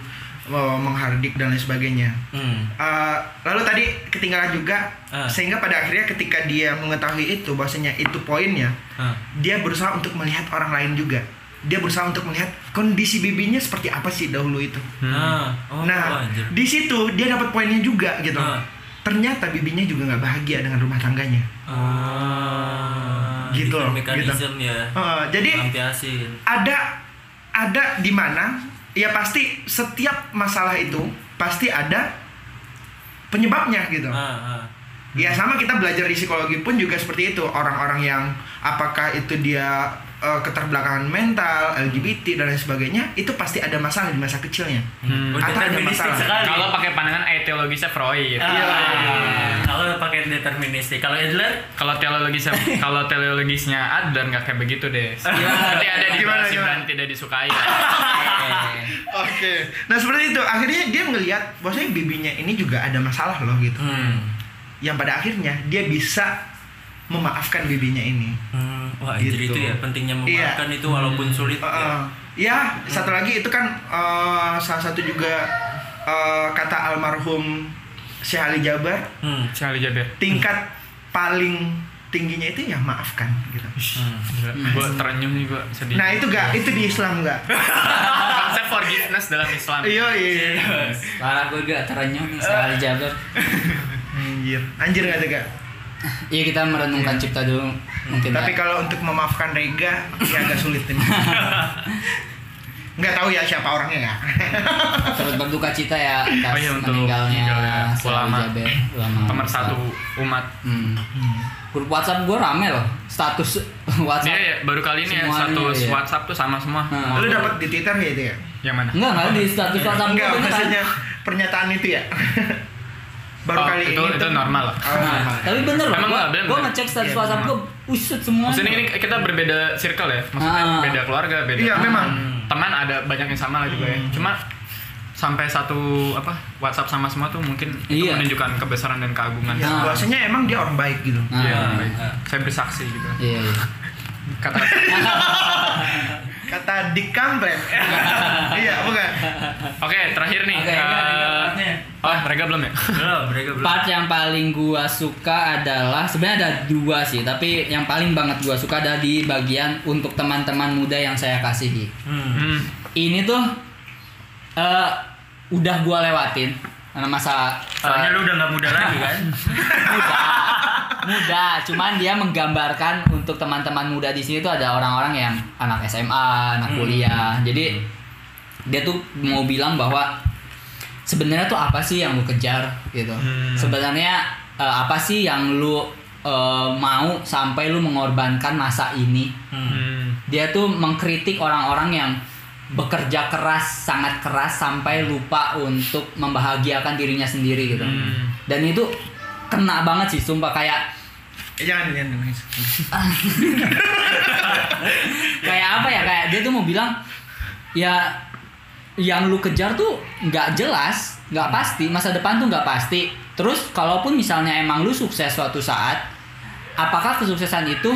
eh, menghardik dan lain sebagainya Hmm. Eh, lalu tadi ketinggalan juga Ah. sehingga pada akhirnya ketika dia mengetahui itu bahwasanya itu poinnya Ah. dia berusaha untuk melihat orang lain juga dia berusaha untuk melihat kondisi bibinya seperti apa sih dahulu itu Ah. Oh, nah anjir. di situ dia dapat poinnya juga gitu Ah. ternyata bibinya juga nggak bahagia dengan rumah tangganya Ah. Gitu loh, Mekanisme ya. Eh, jadi ada ada di mana ya pasti setiap masalah itu pasti ada penyebabnya gitu Ah, ah. Ya sama kita belajar di psikologi pun juga seperti itu orang-orang yang apakah itu dia eh, keterbelakangan mental, LGBT dan lain sebagainya itu pasti ada masalah di masa kecilnya. Hmm. Atau ada masalah. Kalau pakai pandangan etiologisnya Freud. Ah, Iya. Kalau pakai deterministik. Kalau Adler Kalau teologisnya kalau teologisnya Adler nggak kayak begitu deh. Iya. Berarti ada di Gimana, gimana? dan tidak disukai. Oke. Nah seperti itu akhirnya dia ngelihat bahwasanya bibinya ini juga ada masalah loh gitu. Hmm. Yang pada akhirnya dia bisa memaafkan bibinya ini. Hmm, wah Gitu. itu ya pentingnya Iya. memaafkan itu walaupun sulit Uh, ya. ya, satu lagi itu kan uh, salah satu juga uh, kata almarhum Syekh Ali Jabar, Hmm. Cali Jaber. tingkat paling tingginya itu ya maafkan gitu. Hmm. Gue terenyuh nih gue sedih. Nah itu gak, itu di Islam gak? konsep forgiveness dalam Islam. Iya iya. Parah gue gak terenyuh nih sekali Jabar. Anjir, anjir gak tuh gak? Iya kita merenungkan cipta dulu mungkin. Tapi ya. kalau untuk memaafkan Rega, ya agak sulit ini. Nggak tahu ya siapa orangnya ya. turut berduka cita ya atas Oh iya, untuk meninggalnya meninggalnya ulama. Ulama Pemersatu umat. Hmm. Grup WhatsApp gue rame loh. Status WhatsApp. Dia ya baru kali ini ya status iya. WhatsApp tuh sama semua. Hmm. Lu dapat di Twitter ya itu ya? Yang mana? Enggak, enggak di status WhatsApp gue Enggak, beneran. maksudnya pernyataan itu ya. Baru Oh, kali itu- ini itu normal lah. Oh, Nah, tapi bener loh, Emang gue nggak, bener, gue bener. ngecek status Iya, WhatsApp gue, memang. usut semua. Maksudnya ini kita berbeda circle ya, maksudnya Ah. beda keluarga, beda Iya, memang. Teman ada banyak yang sama lah juga ya. Cuma sampai satu apa WhatsApp sama semua tuh mungkin itu Iya. menunjukkan kebesaran dan keagungan. Ya, Nah. bahwasanya emang dia orang baik gitu. Iya, nah, baik. nah. saya bersaksi gitu. Iya, iya. Kata Kata Dick Kampret. iya, bukan. Oke, terakhir nih. Oke, eh, Rega, Rega, partnya. oh, mereka belum ya? Belum, mereka belum. Part yang paling gua suka adalah sebenarnya ada dua sih, tapi yang paling banget gua suka ada di bagian untuk teman-teman muda yang saya kasihi. Hmm. Hmm. Ini tuh eh udah gua lewatin masa Soalnya eh, lu udah nggak muda lagi kan? muda muda cuman dia menggambarkan untuk teman-teman muda di sini tuh ada orang-orang yang anak SMA anak kuliah jadi dia tuh mau bilang bahwa sebenarnya tuh apa sih yang lu kejar gitu Hmm. sebenarnya eh, apa sih yang lu eh, mau sampai lu mengorbankan masa ini Hmm. Hmm. dia tuh mengkritik orang-orang yang bekerja keras sangat keras sampai lupa untuk membahagiakan dirinya sendiri gitu Hmm. dan itu kena banget sih sumpah kayak Eh, jangan, jangan. jangan. kayak apa ya kayak dia tuh mau bilang ya yang lu kejar tuh nggak jelas nggak pasti masa depan tuh nggak pasti terus kalaupun misalnya emang lu sukses suatu saat apakah kesuksesan itu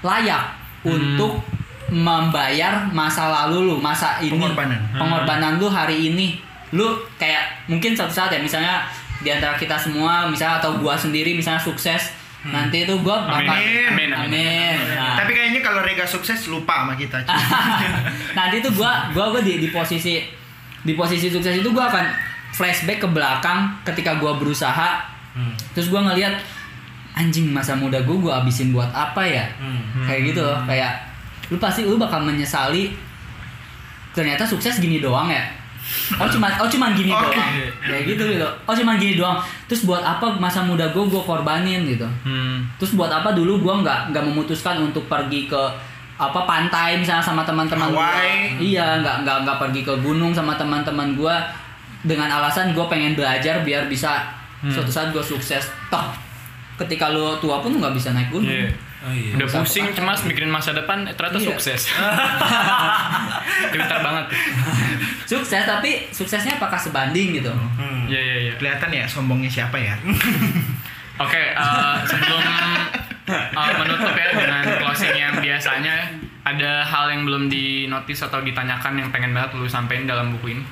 layak Hmm. untuk membayar masa lalu lu masa ini Pengorbanan. pengorbanan lu hari ini lu kayak mungkin suatu saat ya misalnya di antara kita semua misalnya atau gua sendiri misalnya sukses nanti itu gua bakal Amin. Amin, amin. amin. Nah, Tapi kayaknya kalau Rega sukses lupa sama kita. nanti tuh gua gua gua di di posisi di posisi sukses itu gua akan flashback ke belakang ketika gua berusaha Hmm. terus gua ngelihat anjing masa muda gua gua habisin buat apa ya Hmm. kayak gitu loh kayak lu pasti lu bakal menyesali ternyata sukses gini doang ya oh cuman oh cuman gini Oke. doang kayak gitu gitu oh cuman gini doang terus buat apa masa muda gua gua korbanin gitu Hmm. Terus buat apa dulu gua nggak nggak memutuskan untuk pergi ke apa pantai misalnya sama teman-teman. Hawaii. Iya, nggak nggak nggak pergi ke gunung sama teman-teman gua dengan alasan gua pengen belajar biar bisa Hmm. suatu saat gua sukses. Toh ketika lu tua pun nggak bisa naik gunung. Iya. Oh iya. Udah pusing cemas mikirin masa depan eh, ternyata Iya. sukses. Pintar banget. Sukses tapi suksesnya apakah sebanding gitu? Hmm. Iya iya iya. Kelihatan ya sombongnya siapa ya? Oke, eh, sebelum eh, menutup ya dengan closing yang biasanya ada hal yang belum dinotis atau ditanyakan yang pengen banget lu sampein dalam buku ini.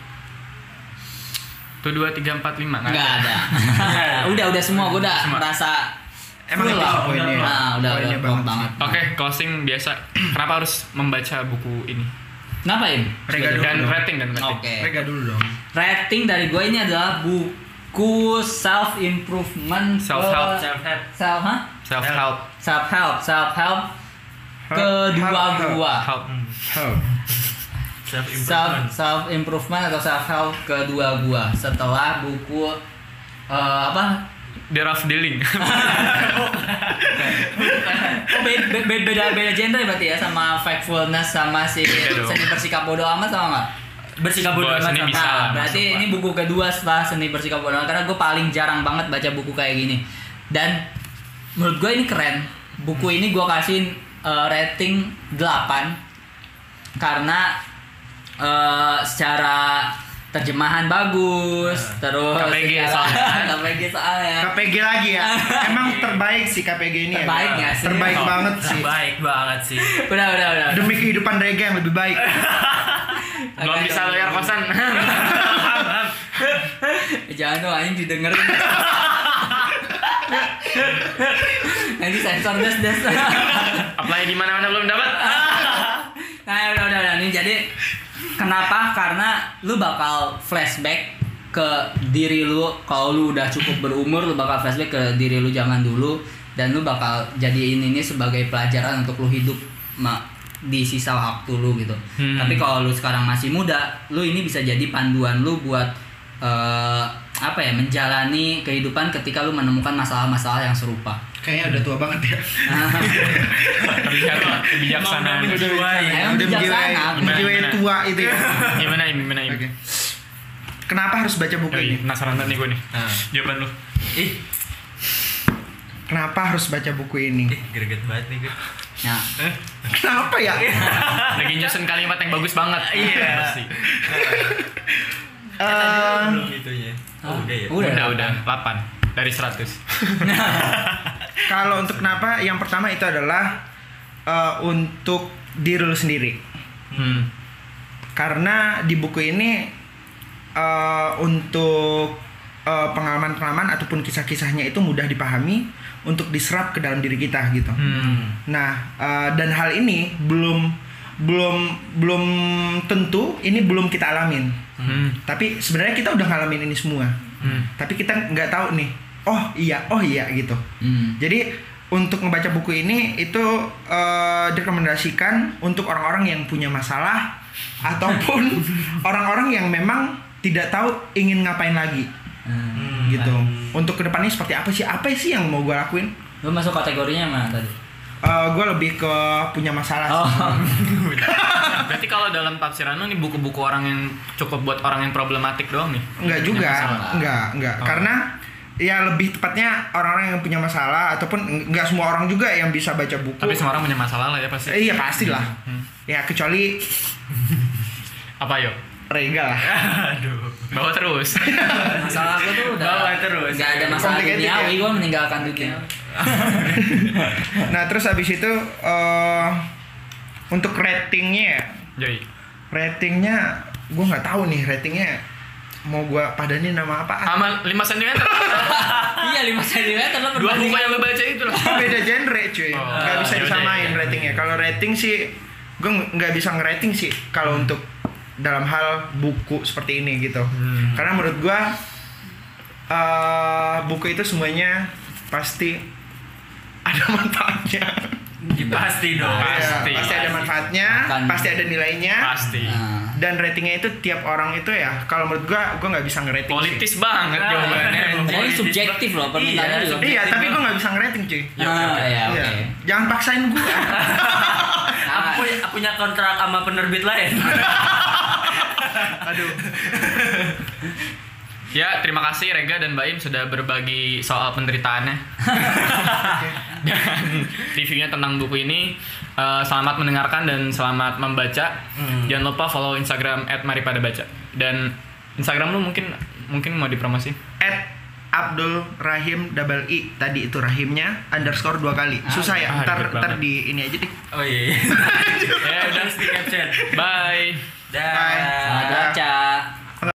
Tuh dua tiga empat lima nggak ada. ada. udah udah semua gua udah Semua. merasa Emang itu lah. poinnya. Nah, udah Poinnya udah banget banget. sih. Oke, closing biasa. Kenapa harus membaca buku ini? Kenapa ini? Rega dulu Dan dong. rating dan rating. Oke. Rega dulu dong. rating dari gue ini adalah buku self improvement Self-help. Self help. self huh? Self help. self help self help kedua Help, help. gua Help. Help. Self self improvement. self improvement atau self help kedua gua setelah buku eh, apa Dare of dealing. oh, beda, beda, beda genre berarti ya sama factfulness sama si dong. seni bersikap bodoh amat sama nggak Bersikap bodoh amat sama. bisa. Nah, berarti ini buku kedua setelah seni bersikap bodoh amat. karena gue paling jarang banget baca buku kayak gini. Dan menurut gue ini keren. Buku ini gue kasih uh, rating 8 karena uh, secara terjemahan bagus, terus KPG segala- soalnya. KPG soalnya. KPG lagi ya. Emang terbaik sih KPG ini Terbaik ya. nggak sih? Terbaik Oh, banget sih. Baik banget sih. Udah, udah, udah. Demi kehidupan Rega yang lebih baik. Belum bisa bayar kosan. Jangan dong anjing didengerin. Nanti sensor des des. Apply di mana-mana belum dapat. Nah udah udah udah nih jadi kenapa karena lu bakal flashback ke diri lu kalau lu udah cukup berumur lu bakal flashback ke diri lu zaman dulu dan lu bakal jadiin ini sebagai pelajaran untuk lu hidup ma- di sisa waktu lu gitu. Hmm. Tapi kalau lu sekarang masih muda, lu ini bisa jadi panduan lu buat eh, apa ya menjalani kehidupan ketika lu menemukan masalah-masalah yang serupa. Kayaknya udah tua banget ya. Terlihat kebijaksanaan. Menjiwai. Emang udah menjiwai, bijaksana. menjiwai Gimana? tua itu ya. Gimana Im? Gimana Im? Oke. Kenapa harus baca buku Yoi, ini? penasaran banget nih gue nih. Nah. Jawaban lu. Ih, Kenapa harus baca buku ini? ih, greget banget nih gue. Nah, Kenapa ya? Lagi nyusun kalimat yang bagus banget. Iya. Pasti. Eh, Belum itunya. Oh, udah ya. Udah. Udah, udah. 8 dari 100. kalau untuk kenapa? Yang pertama itu adalah eh, untuk diri lu sendiri. Hmm. Karena di buku ini eh, untuk eh, pengalaman-pengalaman ataupun kisah-kisahnya itu mudah dipahami untuk diserap ke dalam diri kita gitu. Hmm. Nah, eh, dan hal ini belum belum belum tentu ini belum kita alamin. Hmm. Tapi sebenarnya kita udah ngalamin ini semua. Hmm. Tapi kita nggak tahu nih. Oh iya, oh iya gitu. hmm. Jadi untuk membaca buku ini itu eh, direkomendasikan untuk orang-orang yang punya masalah ataupun orang-orang yang memang tidak tahu ingin ngapain lagi Hmm. gitu. Untuk ke depannya seperti apa sih? Apa sih yang mau gue lakuin? Lu masuk kategorinya mana tadi? gue lebih ke punya masalah Oh. sih. Berarti kalau dalam tafsiran lu nih buku-buku orang yang cukup buat orang yang problematik doang nih. Enggak juga, enggak, enggak. Oh. Karena ya lebih tepatnya orang-orang yang punya masalah ataupun enggak semua orang juga yang bisa baca buku. Tapi semua orang punya masalah lah ya pasti. Eh, iya pastilah. Hmm. Ya kecuali Apa yuk? Rega lah. Aduh. Bawa terus. Masalah aku tuh udah Bawa terus. Gak ada masalah Complicated duniawi, ya? gue meninggalkan dunia. Nah terus habis itu eh untuk ratingnya, ya, Joy. ratingnya gue nggak tahu nih ratingnya mau gue padanin nama apa? Sama 5 cm. iya 5 cm lah Dua buku yang lu baca itu lah. Beda genre cuy, Oh, nggak bisa yaudah, disamain yaudah. ratingnya. Kalau rating sih gue nggak bisa ngerating sih kalau untuk dalam hal buku seperti ini gitu. Hmm. Karena menurut gue eh buku itu semuanya pasti ada manfaatnya. Pasti dong. Pasti. Ya, pasti ada manfaatnya, Akan- pasti ada nilainya. Pasti. Nah, Dan ratingnya itu tiap orang itu ya, kalau menurut gua, gua nggak bisa ngerating. sih. Politis banget Ah, jawabannya. iya. Jadi subjektif loh permintaannya Iya, juga. Iya, tapi gua nggak bisa ngerating cuy. Ah, ya oke. Iya. Jangan paksain gua. Aku punya, punya kontrak sama penerbit lain. Aduh. Ya, terima kasih Rega dan Baim sudah berbagi soal penderitaannya. Dan reviewnya tentang buku ini. Eh, selamat mendengarkan dan selamat membaca. Hmm. Jangan lupa follow Instagram @maripadabaca. Dan Instagram lu mungkin mungkin mau dipromosi. At Abdul Rahim double I tadi itu rahimnya underscore dua kali. Susah ya. Ah, ntar ntar di ini aja deh. Oh iya. ya udah di caption. Bye. Dah. Bye. Selamat baca.